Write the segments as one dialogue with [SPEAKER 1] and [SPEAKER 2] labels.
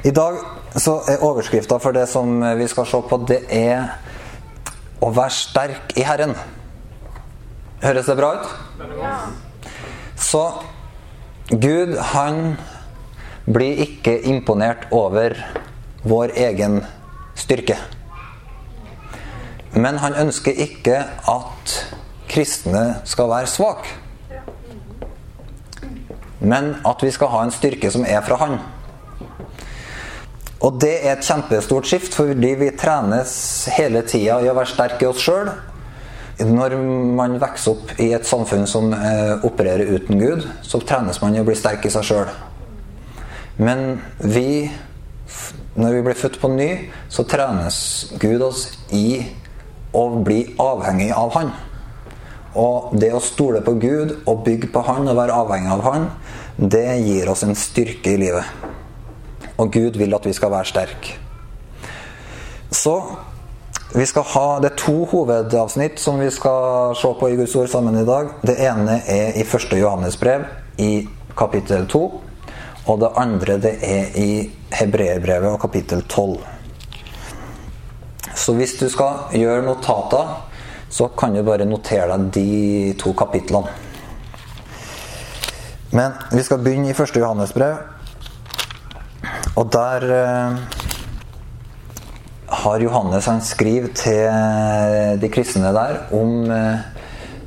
[SPEAKER 1] I dag så er overskrifta for det som vi skal se på, det er å være sterk i Herren. Høres det bra ut? Ja. Så Gud, han blir ikke imponert over vår egen styrke. Men han ønsker ikke at kristne skal være svake. Men at vi skal ha en styrke som er fra Han. Og det er et kjempestort skift, fordi vi trenes hele tida i å være sterke i oss sjøl. Når man vokser opp i et samfunn som eh, opererer uten Gud, så trenes man i å bli sterk i seg sjøl. Men vi, når vi blir født på ny, så trenes Gud oss i å bli avhengig av Han. Og det å stole på Gud og bygge på Han og være avhengig av Han, det gir oss en styrke i livet. Og Gud vil at vi skal være sterke. Så vi skal ha, Det er to hovedavsnitt som vi skal se på i Guds ord sammen i dag. Det ene er i 1. Johannes brev, i kapittel 2. Og det andre det er i Hebreerbrevet og kapittel 12. Så hvis du skal gjøre notater, så kan du bare notere deg de to kapitlene. Men vi skal begynne i 1. Johannes brev. Og der eh, har Johannes han skriver til de kristne der om eh,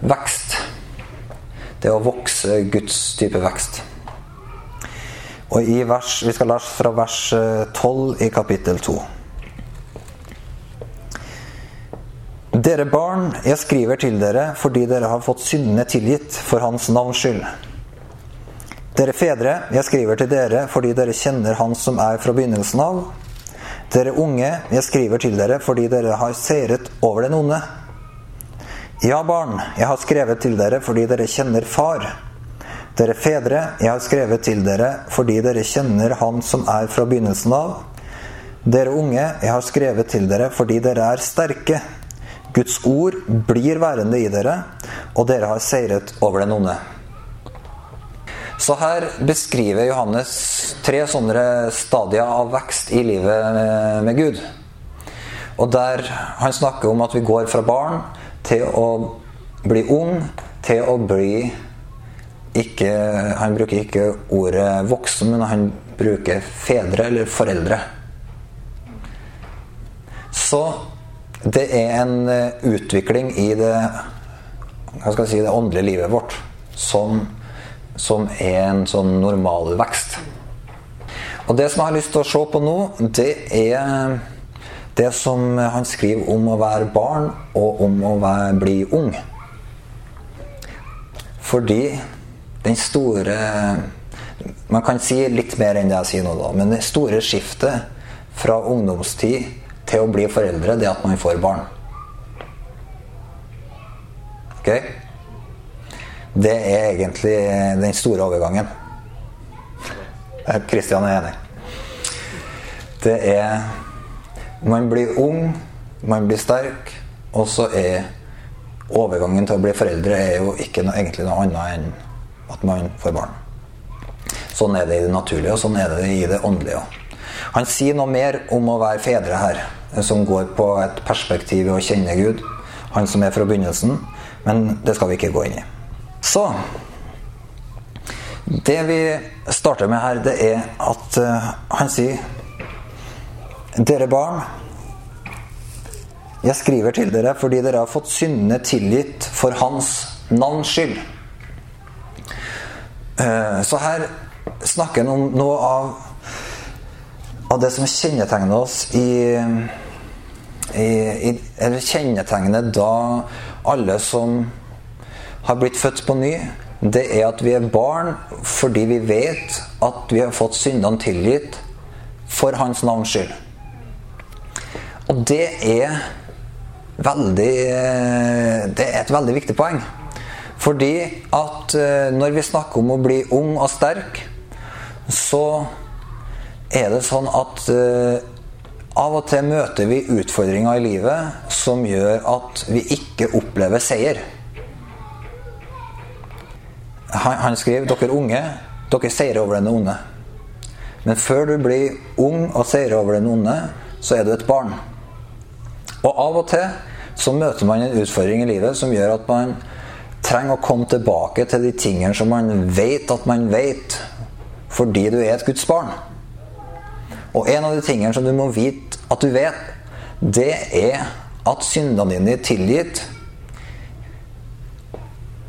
[SPEAKER 1] vekst. Det å vokse Guds type vekst. Og i vers, Vi skal lese fra vers 12 eh, i kapittel 2. Dere barn, jeg skriver til dere fordi dere har fått syndene tilgitt for Hans navns skyld. Dere fedre, jeg skriver til dere fordi dere kjenner Han som er fra begynnelsen av. Dere unge, jeg skriver til dere fordi dere har seiret over den onde. Ja, barn, jeg har skrevet til dere fordi dere kjenner Far. Dere fedre, jeg har skrevet til dere fordi dere kjenner Han som er fra begynnelsen av. Dere unge, jeg har skrevet til dere fordi dere er sterke. Guds ord blir værende i dere, og dere har seiret over den onde. Så her beskriver Johannes tre sånne stadier av vekst i livet med Gud. Og der han snakker om at vi går fra barn til å bli ung, til å bli ikke, Han bruker ikke ordet voksen, men han bruker fedre eller foreldre. Så det er en utvikling i det, si, det åndelige livet vårt som som er en sånn normal vekst. Og det som jeg har lyst til å se på nå, det er det som han skriver om å være barn og om å være, bli ung. Fordi den store Man kan si litt mer enn det jeg sier nå, da. Men det store skiftet fra ungdomstid til å bli foreldre, det er at man får barn. Okay? Det er egentlig den store overgangen. Kristian er enig. Det er Man blir ung, man blir sterk, og så er overgangen til å bli foreldre er jo ikke noe, egentlig noe annet enn at man får barn. Sånn er det i det naturlige, og sånn er det i det åndelige Han sier noe mer om å være fedre her, som går på et perspektiv i å kjenne Gud. Han som er fra begynnelsen. Men det skal vi ikke gå inn i. Så Det vi starter med her, det er at uh, han sier Dere barn, jeg skriver til dere fordi dere har fått syndene tilgitt for Hans navns skyld. Uh, så her snakker han om noe av, av det som kjennetegner oss i, i, i Eller kjennetegner da alle som har blitt født på ny, det er at vi er barn fordi vi vet at vi har fått syndene tilgitt for Hans navns skyld. Og det er veldig Det er et veldig viktig poeng. Fordi at eh, når vi snakker om å bli ung og sterk, så er det sånn at uh, av og til møter vi utfordringer i livet som gjør at vi ikke opplever seier han, han skriver dere unge, dere seirer over den onde. Men før du blir ung og seirer over den onde, så er du et barn. Og av og til så møter man en utfordring i livet som gjør at man trenger å komme tilbake til de tingene som man vet at man vet, fordi du er et Guds barn. Og en av de tingene som du må vite at du vet, det er at syndene dine er tilgitt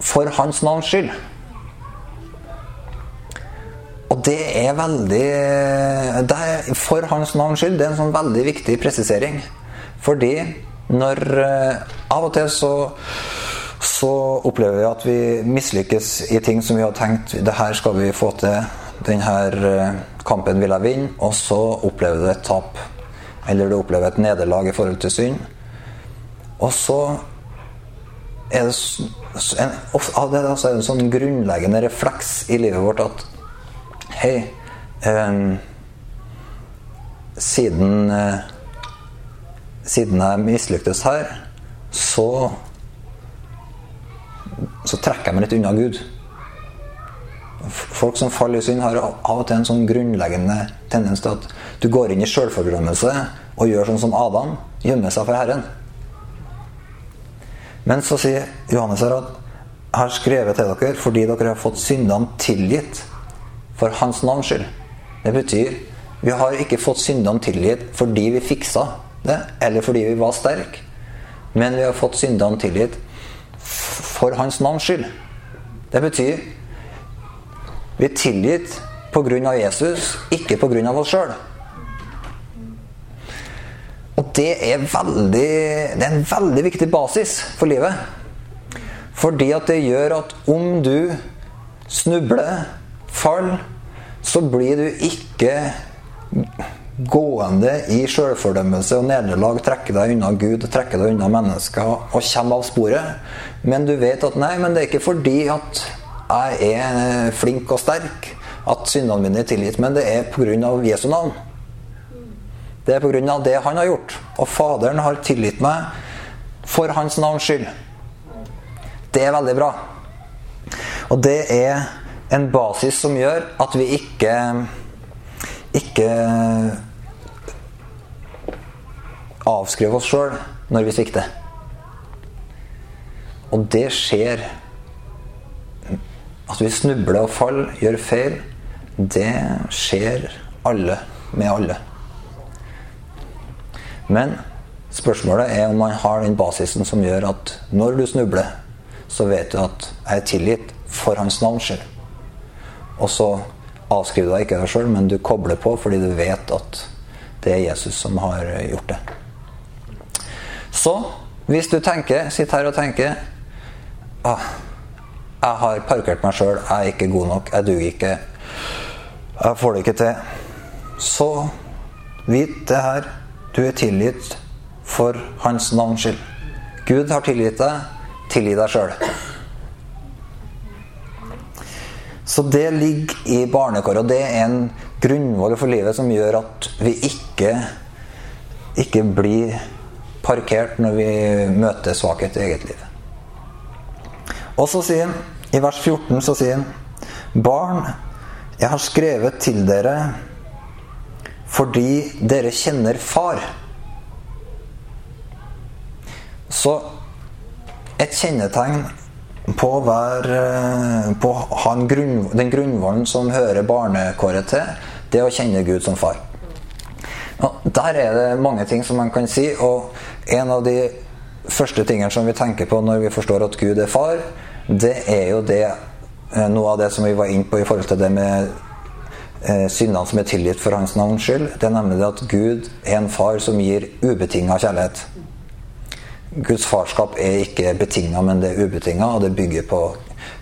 [SPEAKER 1] for hans navns skyld. Det er veldig det er, For hans navns skyld. Det er en sånn veldig viktig presisering. Fordi når eh, Av og til så, så opplever vi at vi mislykkes i ting som vi har tenkt det her skal vi få til. Denne eh, kampen vil jeg vinne. Og så opplever du et tap. Eller du opplever et nederlag i forhold til synd. Og så er det en, det er det en sånn grunnleggende refleks i livet vårt at Hei, Um, siden uh, Siden jeg mislyktes her, så Så trekker jeg meg litt unna Gud. Folk som faller i synd, har av og til en sånn grunnleggende tendens til at du går inn i sjølforglemmelse og gjør sånn som Adam, gjemmer seg for Herren. Men så sier Johannes her at jeg har skrevet til dere fordi dere har fått syndene tilgitt for hans navns skyld. Det betyr vi har ikke fått syndene tilgitt fordi vi fiksa det, eller fordi vi var sterke. Men vi har fått syndene tilgitt for hans navns skyld. Det betyr vi er tilgitt pga. Jesus, ikke pga. oss sjøl. Og det er, veldig, det er en veldig viktig basis for livet. Fordi at det gjør at om du snubler fall, så blir du ikke gående i sjølfordømmelse og nederlag, trekke deg unna Gud, trekke deg unna mennesker og komme av sporet. Men du vet at nei, men det er ikke fordi at jeg er flink og sterk at syndene mine er tilgitt, men det er pga. Jesu navn. Det er pga. det han har gjort. Og Faderen har tilgitt meg for hans navns skyld. Det er veldig bra. Og det er en basis som gjør at vi ikke ikke avskriver oss sjøl når vi svikter. Og det skjer At vi snubler og faller, gjør feil, det skjer alle med alle. Men spørsmålet er om man har den basisen som gjør at når du snubler, så vet du at jeg er tilgitt for hans navns skyld. Og så avskriver du deg ikke deg sjøl, men du kobler på fordi du vet at det er Jesus som har gjort det. Så hvis du tenker, sitter her og tenker ah, Jeg har parkert meg sjøl, jeg er ikke god nok, jeg duger ikke, jeg får det ikke til. Så vit det her. Du er tilgitt for hans navns skyld. Gud har tilgitt deg. Tilgi deg sjøl. Så det ligger i barnekåret, og det er en grunnvoll for livet som gjør at vi ikke, ikke blir parkert når vi møter svakhet i eget liv. Og så sier han, i vers 14 så sier han Barn, jeg har skrevet til dere fordi dere kjenner Far. Så et kjennetegn på, hver, eh, på grunn, den grunnvollen som hører barnekåret til, det å kjenne Gud som far. Og der er det mange ting som man kan si, og en av de første tingene som vi tenker på når vi forstår at Gud er far, det er jo det eh, noe av det som vi var inne på i forhold til det med eh, syndene som er tilgitt for hans navns skyld. Det er nemlig at Gud er en far som gir ubetinga kjærlighet. Guds farskap er ikke betinga, men det er ubetinga, og det bygger på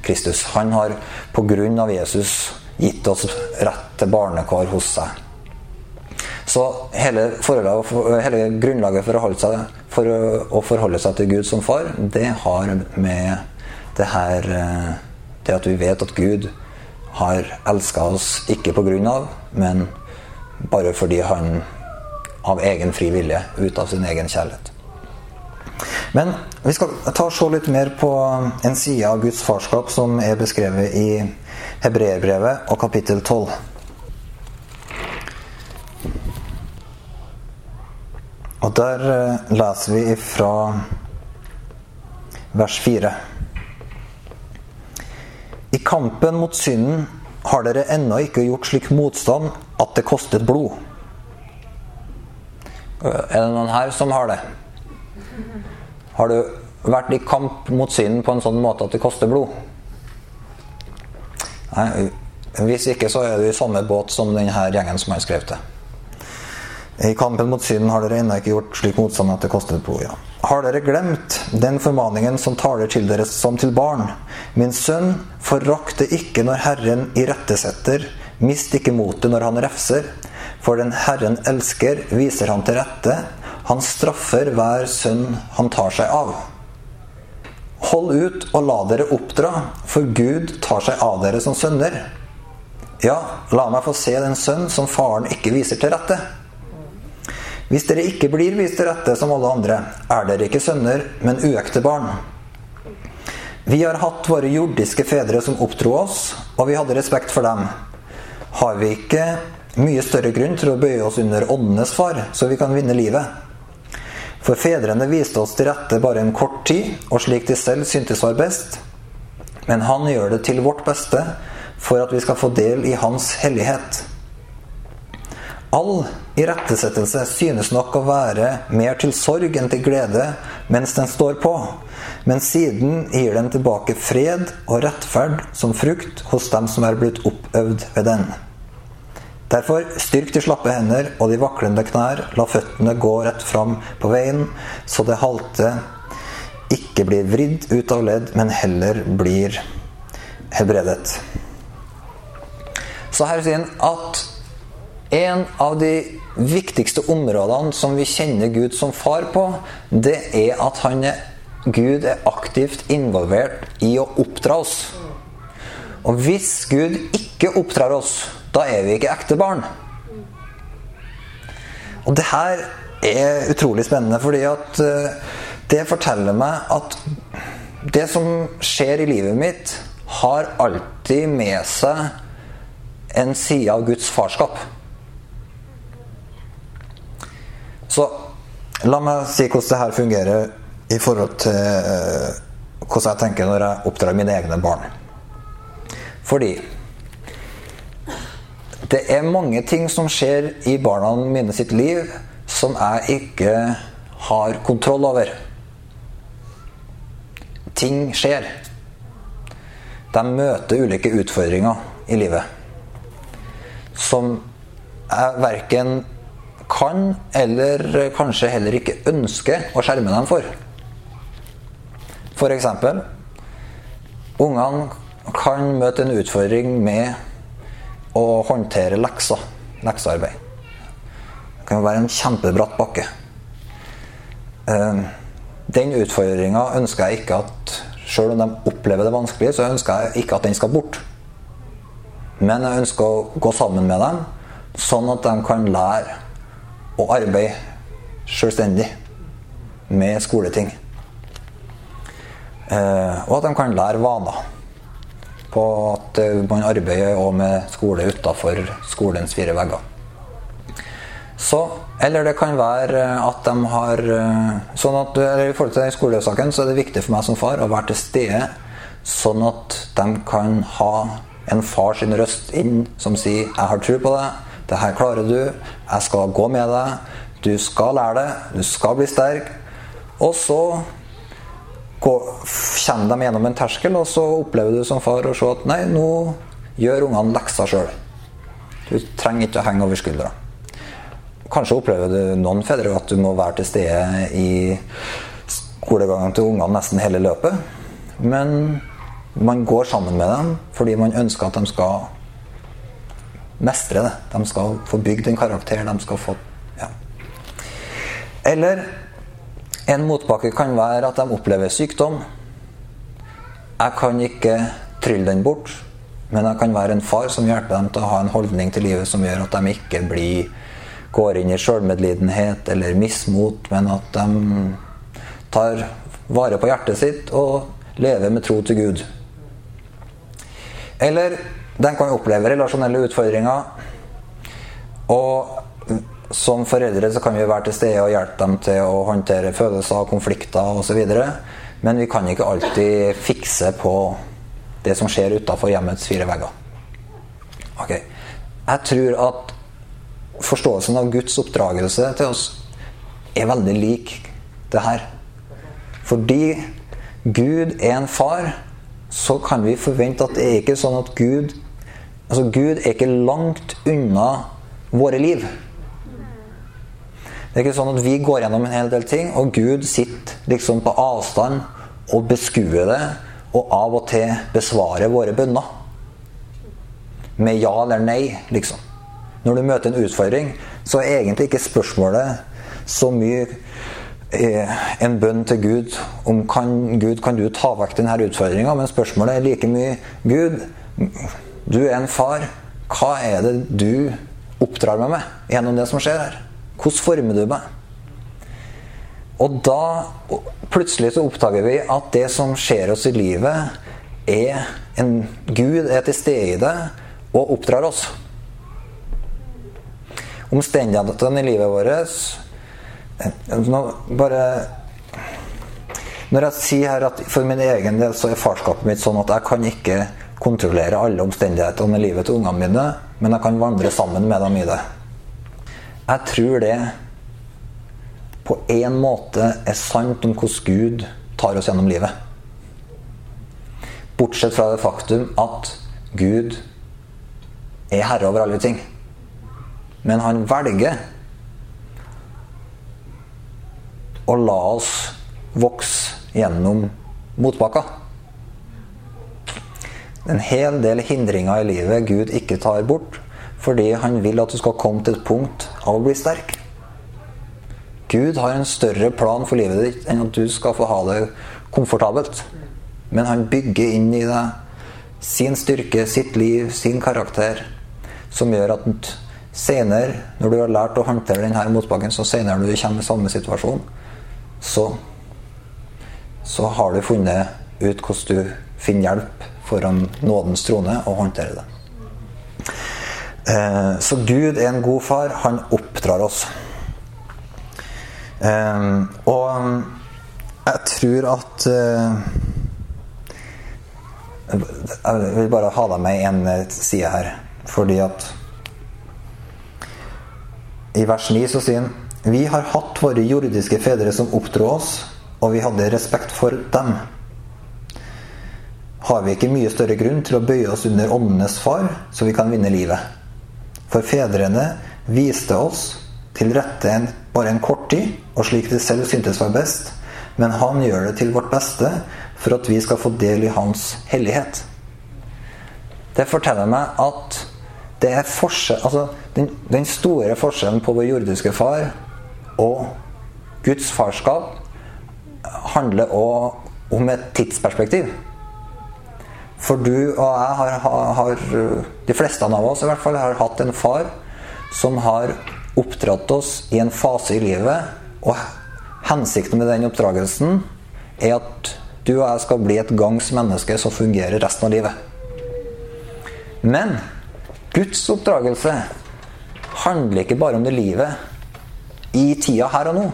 [SPEAKER 1] Kristus. Han har pga. Jesus gitt oss rett til barnekår hos seg. Så hele, hele grunnlaget for å, seg, for å, forholde seg til Gud som far, det har med det her eh, Det at vi vet at Gud har elska oss ikke pga., men bare fordi han av egen fri vilje, ut av sin egen kjærlighet. Men vi skal ta og se litt mer på um, en side av Guds farskap som er beskrevet i Hebreerbrevet og kapittel 12. Og der uh, leser vi fra vers 4. I kampen mot synden har dere ennå ikke gjort slik motstand at det kostet blod. Er det noen her som har det? Har du vært i kamp mot synden på en sånn måte at det koster blod? Nei, Hvis ikke, så er du i samme båt som denne gjengen som han skrev til. I kampen mot synden har dere ennå ikke gjort slik motstand at det koster blod. ja. Har dere glemt den formaningen som taler til dere som til barn? Min sønn, forakt det ikke når Herren irettesetter, mist ikke motet når han refser. For den Herren elsker, viser han til rette. Han straffer hver sønn han tar seg av. Hold ut og la dere oppdra, for Gud tar seg av dere som sønner. Ja, la meg få se den sønn som faren ikke viser til rette. Hvis dere ikke blir vist til rette som alle andre, er dere ikke sønner, men uekte barn. Vi har hatt våre jordiske fedre som oppdro oss, og vi hadde respekt for dem. Har vi ikke mye større grunn til å bøye oss under åndenes far, så vi kan vinne livet? For fedrene viste oss til rette bare en kort tid, og slik de selv syntes var best. Men han gjør det til vårt beste, for at vi skal få del i hans hellighet. All irettesettelse synes nok å være mer til sorg enn til glede mens den står på, men siden gir den tilbake fred og rettferd som frukt hos dem som er blitt oppøvd ved den. Derfor, styrk de slappe hender og de vaklende knær, la føttene gå rett fram på veien, så det halte ikke blir vridd ut av ledd, men heller blir helbredet. Så her sier han at en av de viktigste områdene som vi kjenner Gud som far på, det er at han er, Gud er aktivt involvert i å oppdra oss. Og hvis Gud ikke oppdrar oss, da er vi ikke ekte barn. Og det her er utrolig spennende, fordi at eh, det forteller meg at det som skjer i livet mitt, har alltid med seg en side av Guds farskap. Så la meg si hvordan det her fungerer i forhold til uh, hvordan jeg tenker når jeg oppdrar mine egne barn. Fordi det er mange ting som skjer i barna mine sitt liv som jeg ikke har kontroll over. Ting skjer. De møter ulike utfordringer i livet som jeg verken kan, eller kanskje heller ikke ønsker å skjerme dem for. F.eks. Ungene kan møte en utfordring med å håndtere lekser. Leksearbeid. Det kan være en kjempebratt bakke. Ehm, den utfordringa ønsker jeg ikke at Sjøl om de opplever det vanskelig, så ønsker jeg ikke at den skal bort. Men jeg ønsker å gå sammen med dem, sånn at de kan lære å arbeide selvstendig med skoleting. Eh, og at de kan lære vaner på at eh, man arbeider også med skole utafor skolens fire vegger. Så, eller det kan være at de har eh, sånn at, I forhold til skolesaken så er det viktig for meg som far å være til stede, sånn at de kan ha en far sin røst inn som sier 'jeg har tro på deg', det her klarer du. Jeg skal gå med deg. Du skal lære det. Du skal bli sterk. Og så kommer de gjennom en terskel, og så opplever du som far å se at nei, nå gjør ungene lekser sjøl. Du trenger ikke å henge over skuldra. Kanskje opplever du noen fedre at du må være til stede i skolegangen til ungene nesten hele løpet. Men man går sammen med dem fordi man ønsker at de skal mestre det. De skal få bygd en karakter. De skal få ja. Eller en motbakke kan være at de opplever sykdom. Jeg kan ikke trylle den bort, men jeg kan være en far som hjelper dem til å ha en holdning til livet som gjør at de ikke blir, går inn i sjølmedlidenhet eller mismot, men at de tar vare på hjertet sitt og lever med tro til Gud. Eller de kan oppleve relasjonelle utfordringer. Og som foreldre så kan vi være til stede og hjelpe dem til å håndtere følelser, konflikter osv. Men vi kan ikke alltid fikse på det som skjer utafor hjemmets fire vegger. Ok. Jeg tror at forståelsen av Guds oppdragelse til oss er veldig lik det her. Fordi Gud er en far, så kan vi forvente at det er ikke sånn at Gud Altså, Gud er ikke langt unna våre liv. Det er ikke sånn at vi går gjennom en hel del ting, og Gud sitter liksom på avstand og beskuer det, og av og til besvarer våre bønner. Med ja eller nei, liksom. Når du møter en utfordring, så er egentlig ikke spørsmålet så mye eh, en bønn til Gud om kan, Gud, kan du ta vekk denne utfordringa, men spørsmålet er like mye Gud, du er en far. Hva er det du oppdrar meg med gjennom det som skjer her? Hvordan former du meg? Og da plutselig så oppdager vi at det som skjer oss i livet, er en Gud er til stede i det og oppdrar oss. Omstendighetene i livet vårt nå bare Når jeg sier her at for min egen del så er farskapet mitt sånn at jeg kan ikke kontrollere alle omstendighetene i livet til ungene mine, men jeg kan vandre sammen med dem i det. Jeg tror det på en måte er sant om hvordan Gud tar oss gjennom livet. Bortsett fra det faktum at Gud er herre over alle ting. Men han velger å la oss vokse gjennom motbakker. En hel del hindringer i livet Gud ikke tar bort, fordi han vil at du skal komme til et punkt av å bli sterk. Gud har en større plan for livet ditt enn at du skal få ha det komfortabelt. Men han bygger inn i deg sin styrke, sitt liv, sin karakter, som gjør at senere, når du har lært å håndtere denne motbakken, så senere når du kommer i samme situasjon, så, så har du funnet ut hvordan du finner hjelp foran nådens trone og håndterer det. Eh, så Gud er en god far. Han oppdrar oss. Eh, og jeg tror at eh, Jeg vil bare ha deg med én en side her. Fordi at I vers 9 så sier han Vi har hatt våre jordiske fedre som oppdro oss, og vi hadde respekt for dem har vi ikke mye større grunn til å bøye oss under åndenes far, så vi kan vinne livet. For fedrene viste oss til rette en, bare en kort tid, og slik det selv syntes var best, men han gjør det til vårt beste for at vi skal få del i hans hellighet. Det forteller meg at det er forskjell, altså den, den store forskjellen på vår jordiske far og Guds farskap handler òg om et tidsperspektiv. For du og jeg har, har, De fleste av oss i hvert fall har hatt en far som har oppdratt oss i en fase i livet. Og hensikten med den oppdragelsen er at du og jeg skal bli et gangs menneske som fungerer resten av livet. Men Guds oppdragelse handler ikke bare om det livet i tida her og nå.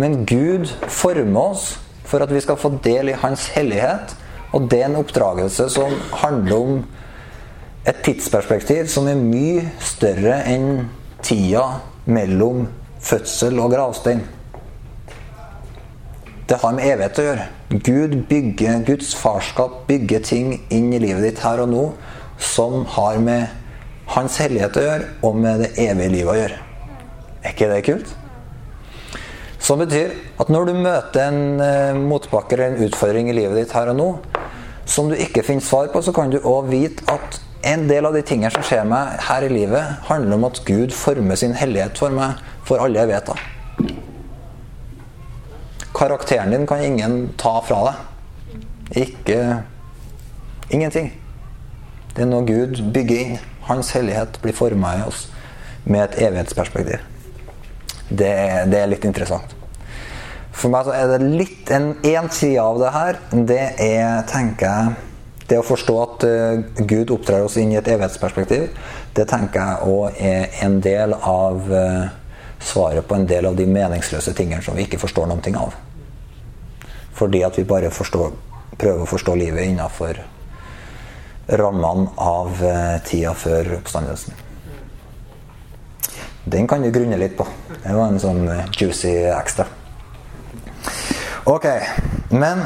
[SPEAKER 1] Men Gud former oss for at vi skal få del i Hans hellighet og det er en oppdragelse som handler om et tidsperspektiv som er mye større enn tida mellom fødsel og gravstein. Det har med evighet å gjøre. Gud bygger, Guds farskap bygger ting inn i livet ditt her og nå som har med Hans hellighet å gjøre, og med det evige livet å gjøre. Er ikke det kult? Som betyr at når du møter en motbakker eller en utfordring i livet ditt her og nå, som du ikke finner svar på, så kan du òg vite at en del av de tingene som skjer meg her i livet, handler om at Gud former sin hellighet for meg for alle jeg vet av. Karakteren din kan ingen ta fra deg. Ikke Ingenting. Det er noe Gud bygger inn. Hans hellighet blir forma i oss med et evighetsperspektiv. Det, det er litt interessant. For meg så er det litt en én side av det her. Det er, tenker jeg, Det å forstå at uh, Gud oppdrar oss inn i et evighetsperspektiv, det tenker jeg òg er en del av uh, svaret på en del av de meningsløse tingene som vi ikke forstår noen ting av. Fordi at vi bare forstår, prøver å forstå livet innafor rammene av uh, tida før oppstandelsen. Den kan du grunne litt på. Det var en sånn juicy ekstra. Ok, men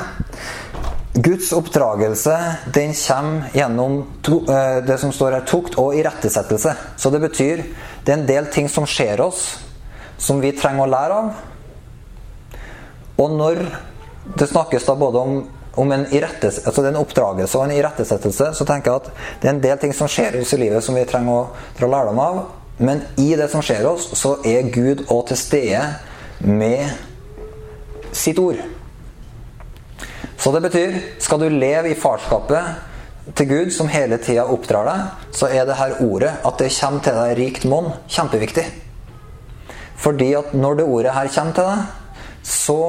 [SPEAKER 1] Guds oppdragelse den kommer gjennom to, uh, det som står her, tukt og irettesettelse. Så det betyr det er en del ting som skjer oss, som vi trenger å lære av. Og når det snakkes da både om, om en, altså en oppdragelse og en irettesettelse, så tenker jeg at det er en del ting som skjer oss i livet som vi trenger å dra lærdom av. Men i det som skjer oss, så er Gud òg til stede med sitt ord. Så det betyr, skal du leve i farskapet til Gud, som hele tida oppdrar deg, så er det her ordet, at det kommer til deg rikt monn, kjempeviktig. Fordi at når det ordet her kommer til deg, så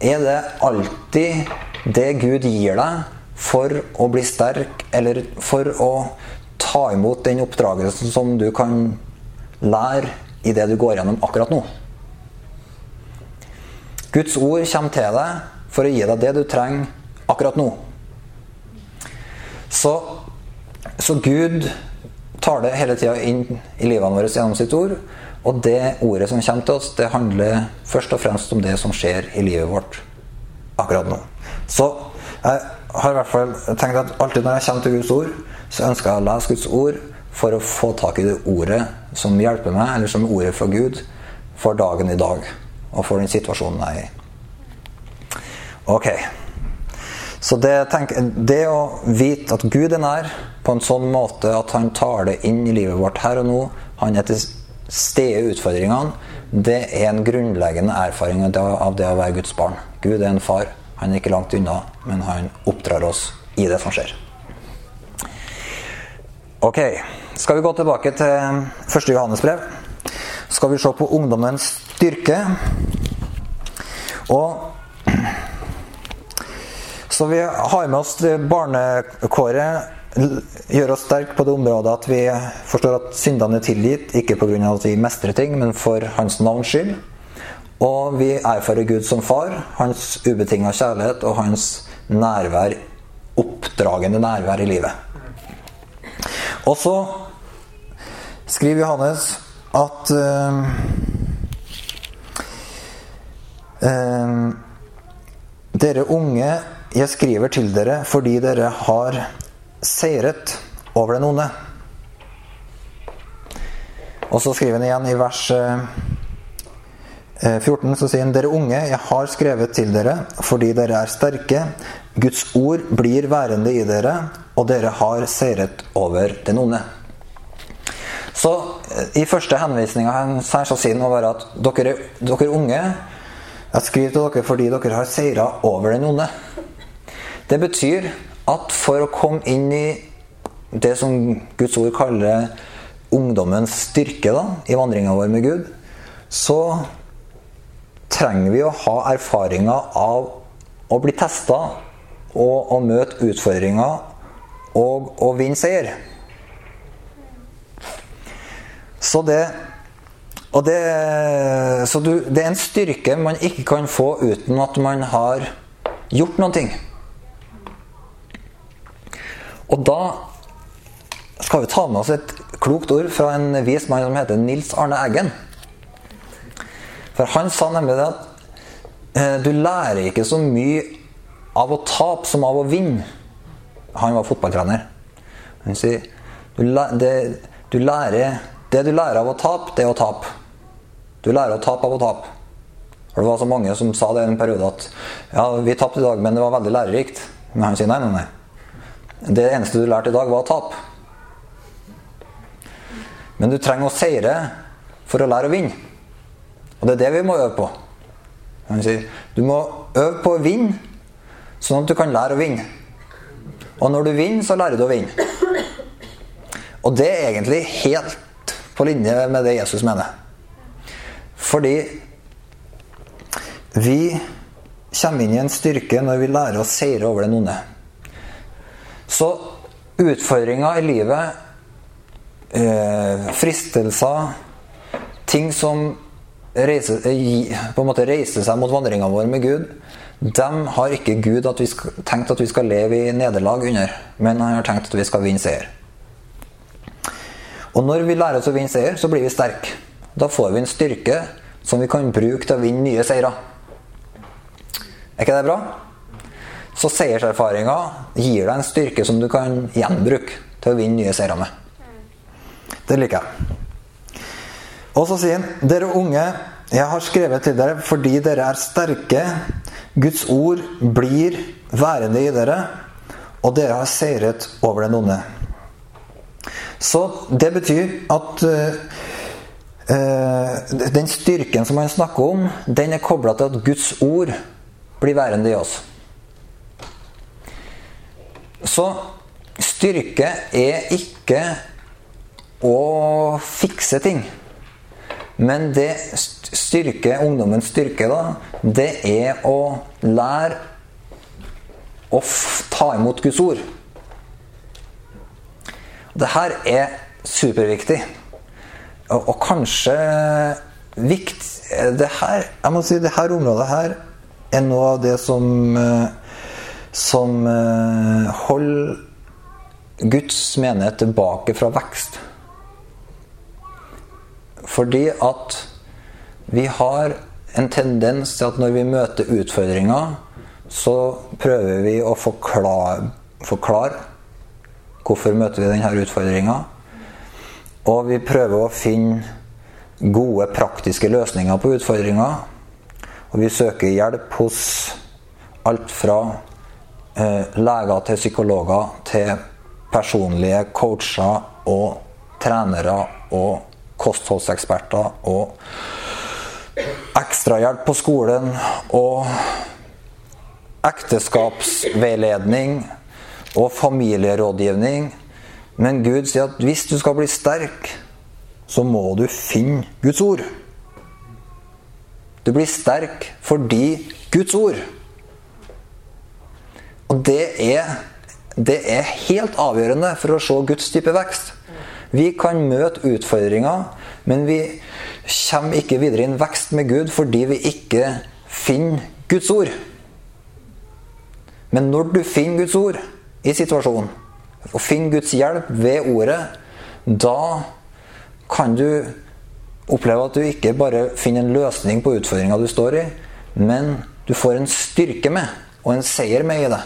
[SPEAKER 1] er det alltid det Gud gir deg for å bli sterk, eller for å ta imot den oppdragelsen som du kan lære i det du går gjennom akkurat nå. Guds ord kommer til deg for å gi deg det du trenger akkurat nå. Så, så Gud tar det hele tida inn i livene våre gjennom sitt ord. Og det ordet som kommer til oss, det handler først og fremst om det som skjer i livet vårt akkurat nå. Så jeg har i hvert fall tenkt at alltid når jeg kommer til Guds ord, så ønsker jeg å lese Guds ord for å få tak i det ordet som hjelper meg, eller som ordet fra Gud, for dagen i dag. Og for den situasjonen jeg er i. Ok. Så det, tenk, det, å vite at Gud er nær på en sånn måte at han tar det inn i livet vårt her og nå, han er til stede i utfordringene, det er en grunnleggende erfaring av det å være Guds barn. Gud er en far. Han er ikke langt unna, men han oppdrar oss i det som skjer. Ok, skal vi gå tilbake til 1. Johannes brev. Skal vi se på ungdommens styrke. Og så vi har med oss barnekåret. Gjør oss sterke på det området at vi forstår at syndene er tilgitt, ikke pga. at vi mestrer ting, men for Hans navns skyld. Og vi erfarer Gud som far, hans ubetinga kjærlighet og hans nærvær, oppdragende nærvær i livet. Og så skriver Johannes at uh, uh, dere unge jeg skriver til dere fordi dere har seiret over den onde. Og så skriver han igjen i vers 14 eh, så sier han dere unge, jeg har skrevet til dere fordi dere er sterke. Guds ord blir værende i dere, og dere har seiret over den onde. Så eh, i første henvisninga så sier han at dere, dere unge jeg skriver til dere fordi dere har seira over den onde. Det betyr at for å komme inn i det som Guds ord kaller ungdommens styrke da, i vandringa vår med Gud, så trenger vi å ha erfaringer av å bli testa og å møte utfordringer og å vinne seier. Så det og det, så du, det er en styrke man ikke kan få uten at man har gjort noen ting. Og da skal vi ta med oss et klokt ord fra en vis mann som heter Nils Arne Eggen. For han sa nemlig det at eh, du lærer ikke så mye av å tape som av å vinne. Han var fotballtrener. Han sier du, det, du lærer, det du lærer av å tape, det er å tape. Du lærer å tape av å tape. For Det var så mange som sa det i en periode at ja, vi tapte i dag, men det var veldig lærerikt. Men han sier nei, nei, nei. Det eneste du lærte i dag, var å tape. Men du trenger å seire for å lære å vinne. Og det er det vi må øve på. Han sier Du må øve på å vinne, sånn at du kan lære å vinne. Og når du vinner, så lærer du å vinne. Og det er egentlig helt på linje med det Jesus mener. Fordi vi kommer inn i en styrke når vi lærer å seire over den onde. Så utfordringer i livet, eh, fristelser, ting som reiser, på en måte reiser seg mot vandringa vår med Gud, dem har ikke Gud at skal, tenkt at vi skal leve i nederlag under, men han har tenkt at vi skal vinne seier. Og når vi lærer oss å vinne seier, så blir vi sterke. Da får vi en styrke som vi kan bruke til å vinne nye seire. Er ikke det bra? Så seierserfaringa gir deg en styrke som du kan gjenbruke til å vinne nye seire med. Det liker jeg. Og så sier han, dere unge, jeg har skrevet til dere fordi dere er sterke Guds ord blir værende i dere, og dere har seiret over den onde. Så det betyr at uh, den styrken som han snakker om, den er kobla til at Guds ord blir værende i oss. Så styrke er ikke å fikse ting. Men det styrke, ungdommens styrke, da, det er å lære å ta imot Guds ord. Det her er superviktig. Og, kanskje vikt, det her, Jeg må si det her området her er noe av det som eh, som eh, holder Guds menighet tilbake fra vekst. Fordi at vi har en tendens til at når vi møter utfordringer, så prøver vi å forklare, forklare hvorfor møter vi denne utfordringa. Og vi prøver å finne gode, praktiske løsninger på utfordringer. Og vi søker hjelp hos alt fra eh, leger til psykologer til personlige coacher og trenere og kostholdseksperter og ekstrahjelp på skolen og ekteskapsveiledning og familierådgivning. Men Gud sier at hvis du skal bli sterk, så må du finne Guds ord. Du blir sterk fordi Guds ord. Og det er, det er helt avgjørende for å se Guds type vekst. Vi kan møte utfordringer, men vi kommer ikke videre i en vekst med Gud fordi vi ikke finner Guds ord. Men når du finner Guds ord i situasjonen, og finner Guds hjelp ved ordet, da kan du oppleve at du ikke bare finner en løsning på utfordringa du står i, men du får en styrke med, og en seier med i det.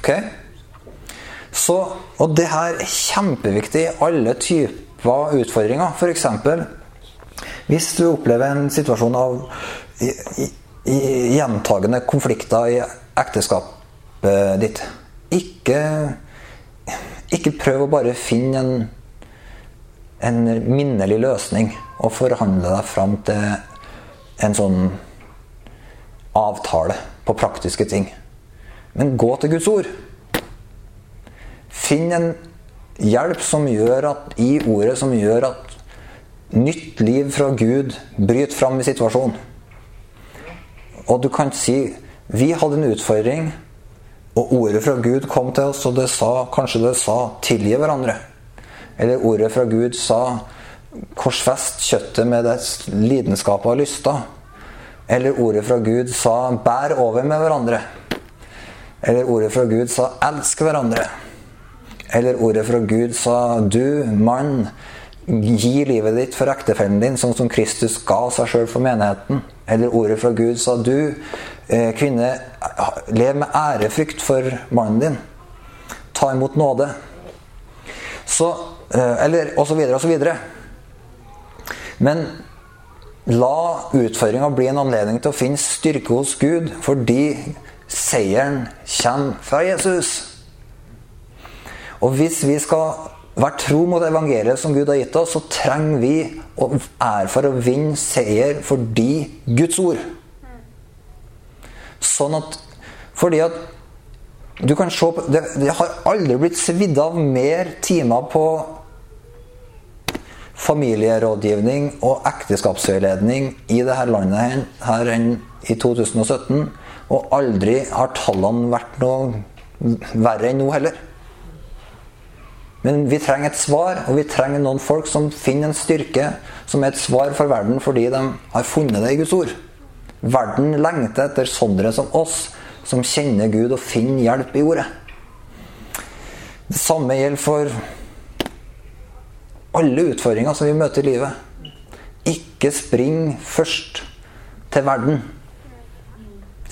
[SPEAKER 1] Ok? Så, og det her er kjempeviktig i alle typer utfordringer. F.eks. hvis du opplever en situasjon av gjentagende konflikter i ekteskapet ditt. Ikke, ikke prøv å bare finne en, en minnelig løsning og forhandle deg fram til en sånn avtale på praktiske ting. Men gå til Guds ord. Finn en hjelp som gjør at, i ordet som gjør at nytt liv fra Gud bryter fram i situasjonen. Og du kan si vi hadde en utfordring, og ordet fra Gud kom til oss, og det sa, kanskje det sa 'tilgi hverandre'. Eller ordet fra Gud sa 'korsfest kjøttet med dets lidenskaper og lyster'. Eller ordet fra Gud sa 'bær over med hverandre'. Eller ordet fra Gud sa 'elsk hverandre'. Eller ordet fra Gud sa Du, mann, gi livet ditt for ektefellen din, sånn som Kristus ga seg sjøl for menigheten. Eller ordet fra Gud sa Du, kvinne, lev med ærefrykt for mannen din. Ta imot nåde. Så eh, Eller og så videre og så videre. Men la utfordringa bli en anledning til å finne styrke hos Gud, fordi seieren kommer fra Jesus. Og hvis vi skal være tro mot evangeliet som Gud har gitt oss, så trenger vi å ære for å vinne seier fordi Guds ord. Sånn at Fordi at du kan se på det, det har aldri blitt svidd av mer timer på familierådgivning og ekteskapsveiledning i dette landet her enn i 2017. Og aldri har tallene vært noe verre enn nå heller. Men vi trenger et svar, og vi trenger noen folk som finner en styrke som er et svar for verden fordi de har funnet det i Guds ord. Verden lengter etter sånne som oss, som kjenner Gud og finner hjelp i ordet. Det samme gjelder for alle utfordringer som vi møter i livet. Ikke spring først til verden.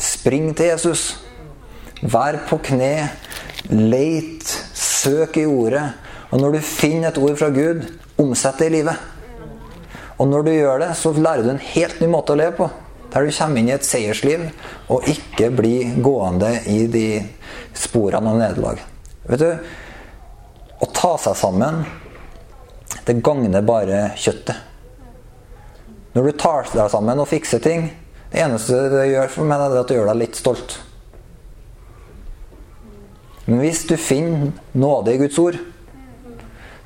[SPEAKER 1] Spring til Jesus. Vær på kne. Leit. Søk i ordet. Og når du finner et ord fra Gud, omsett det i livet. Og når du gjør det, så lærer du en helt ny måte å leve på. Der du kommer inn i et seiersliv og ikke blir gående i de sporene av nederlag. Vet du, Å ta seg sammen, det gagner bare kjøttet. Når du tar deg sammen og fikser ting, det eneste det gjør for meg, er at det gjør deg litt stolt. Men hvis du finner nåde i Guds ord,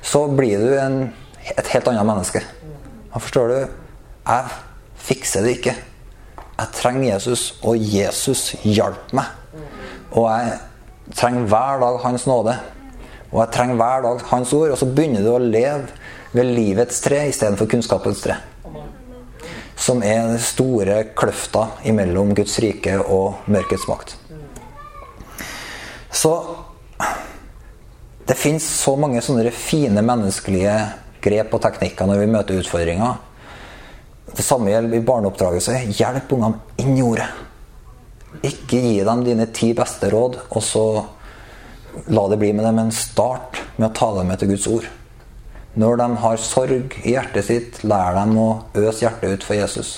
[SPEAKER 1] så blir du en, et helt annet menneske. Da forstår du Jeg fikser det ikke. Jeg trenger Jesus, og Jesus hjalp meg. Og jeg trenger hver dag Hans nåde. Og jeg trenger hver dag Hans ord. Og så begynner du å leve ved livets tre istedenfor kunnskapens tre. Som er den store kløfta mellom Guds rike og mørkets makt. Så det fins så mange sånne fine menneskelige grep og teknikker når vi møter utfordringer. Det samme gjelder i barneoppdragelse. Hjelp ungene inn i ordet. Ikke gi dem dine ti beste råd, og så la det bli med dem. Men start med å ta dem med til Guds ord. Når de har sorg i hjertet sitt, lær dem å øse hjertet ut for Jesus.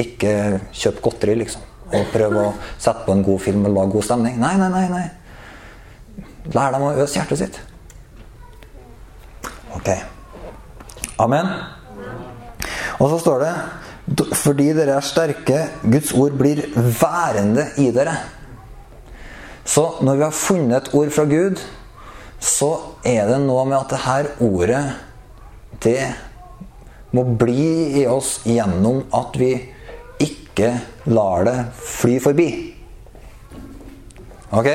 [SPEAKER 1] Ikke kjøp godteri, liksom. Og prøv å sette på en god film og lage god stemning. Nei, nei, nei. nei. Lær dem å øse hjertet sitt. Ok. Amen. Og så står det fordi dere er sterke, Guds ord blir værende i dere. Så når vi har funnet et ord fra Gud, så er det noe med at det her ordet Det må bli i oss gjennom at vi ikke lar det fly forbi. Ok?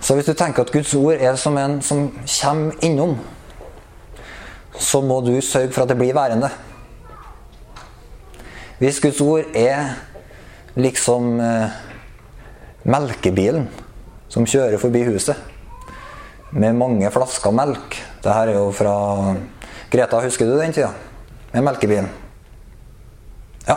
[SPEAKER 1] Så hvis du tenker at Guds ord er som en som kommer innom, så må du sørge for at det blir værende. Hvis Guds ord er liksom eh, melkebilen som kjører forbi huset med mange flasker melk Det her er jo fra Greta, husker du den tida? Med melkebilen. Ja.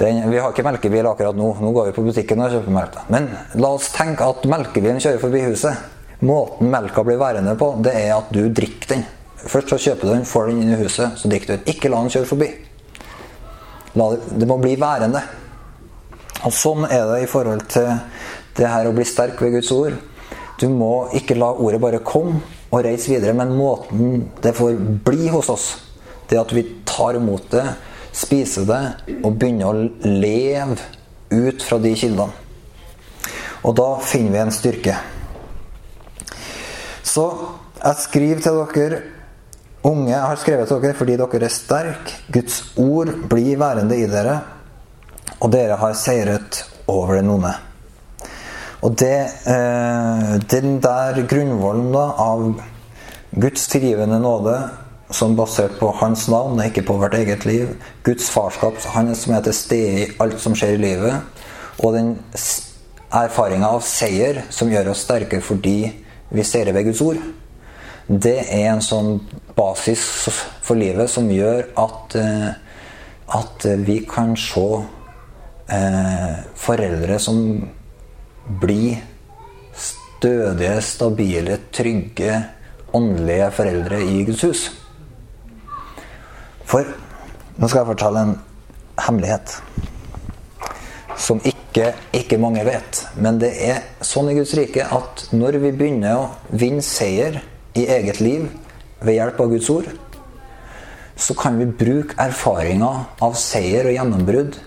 [SPEAKER 1] Den, vi har ikke melkebil akkurat nå. Nå går vi på butikken og kjøper melk. Men la oss tenke at melkebilen kjører forbi huset. Måten melka blir værende på, det er at du drikker den. Først så kjøper du den, får den inn i huset, så drikker du den. Ikke la den kjøre forbi. Det, må bli værende. Og Sånn er det i forhold til det her å bli sterk ved Guds ord. Du må ikke la ordet bare komme og reise videre, men måten det får bli hos oss, det at vi tar imot det spiser det og begynner å leve ut fra de kildene. Og da finner vi en styrke. Så jeg skriver til dere unge, har skrevet dere fordi dere er sterke. Guds ord blir værende i dere, og dere har seiret over den onde. Og det, eh, den der grunnvollen da, av Guds tilgivende nåde som basert på hans navn og ikke på hvert eget liv. Guds farskap, han som er til stede i alt som skjer i livet. Og den erfaringa av seier som gjør oss sterke fordi vi seirer ved Guds ord. Det er en sånn basis for livet som gjør at, eh, at vi kan se eh, foreldre som blir stødige, stabile, trygge, åndelige foreldre i Guds hus. For nå skal jeg fortelle en hemmelighet som ikke, ikke, mange vet. Men det er sånn i Guds rike at når vi begynner å vinne seier i eget liv ved hjelp av Guds ord, så kan vi bruke erfaringer av seier og gjennombrudd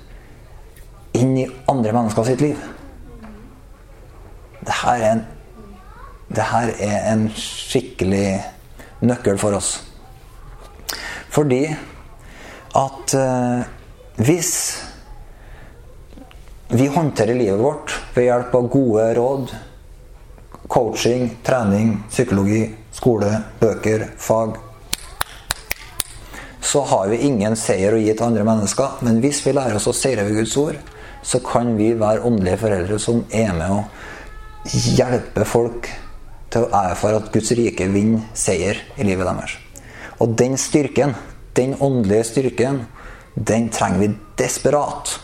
[SPEAKER 1] inn i andre mennesker sitt liv. Dette er en, dette er en skikkelig nøkkel for oss. Fordi at eh, hvis vi håndterer livet vårt ved hjelp av gode råd, coaching, trening, psykologi, skole, bøker, fag. Så har vi ingen seier å gi til andre mennesker, men hvis vi lærer oss å seire ved Guds ord, så kan vi være åndelige foreldre som er med å hjelpe folk til å erfare at Guds rike vinner seier i livet deres. Og den styrken, den åndelige styrken, den trenger vi desperat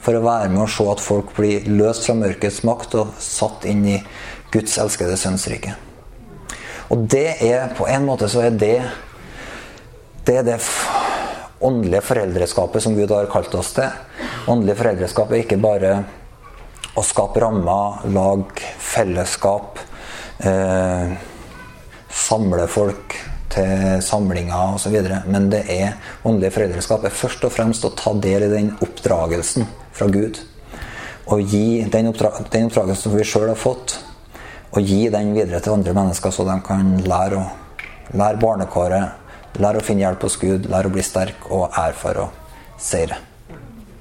[SPEAKER 1] for å være med og se at folk blir løst fra mørkets makt og satt inn i Guds elskede sønns rike. Og det er på en måte så er det det er det åndelige foreldreskapet som Gud har kalt oss til. Åndelig foreldreskap er ikke bare å skape rammer, lag fellesskap, eh, samle folk til samlinger osv. Men det er åndelig foreldreskap er først og fremst å ta del i den oppdragelsen fra Gud. Og gi den, oppdra den oppdragelsen som vi sjøl har fått, og gi den videre til andre mennesker, så de kan lære, å, lære barnekåret, lære å finne hjelp hos Gud, lære å bli sterk og erfare å seire.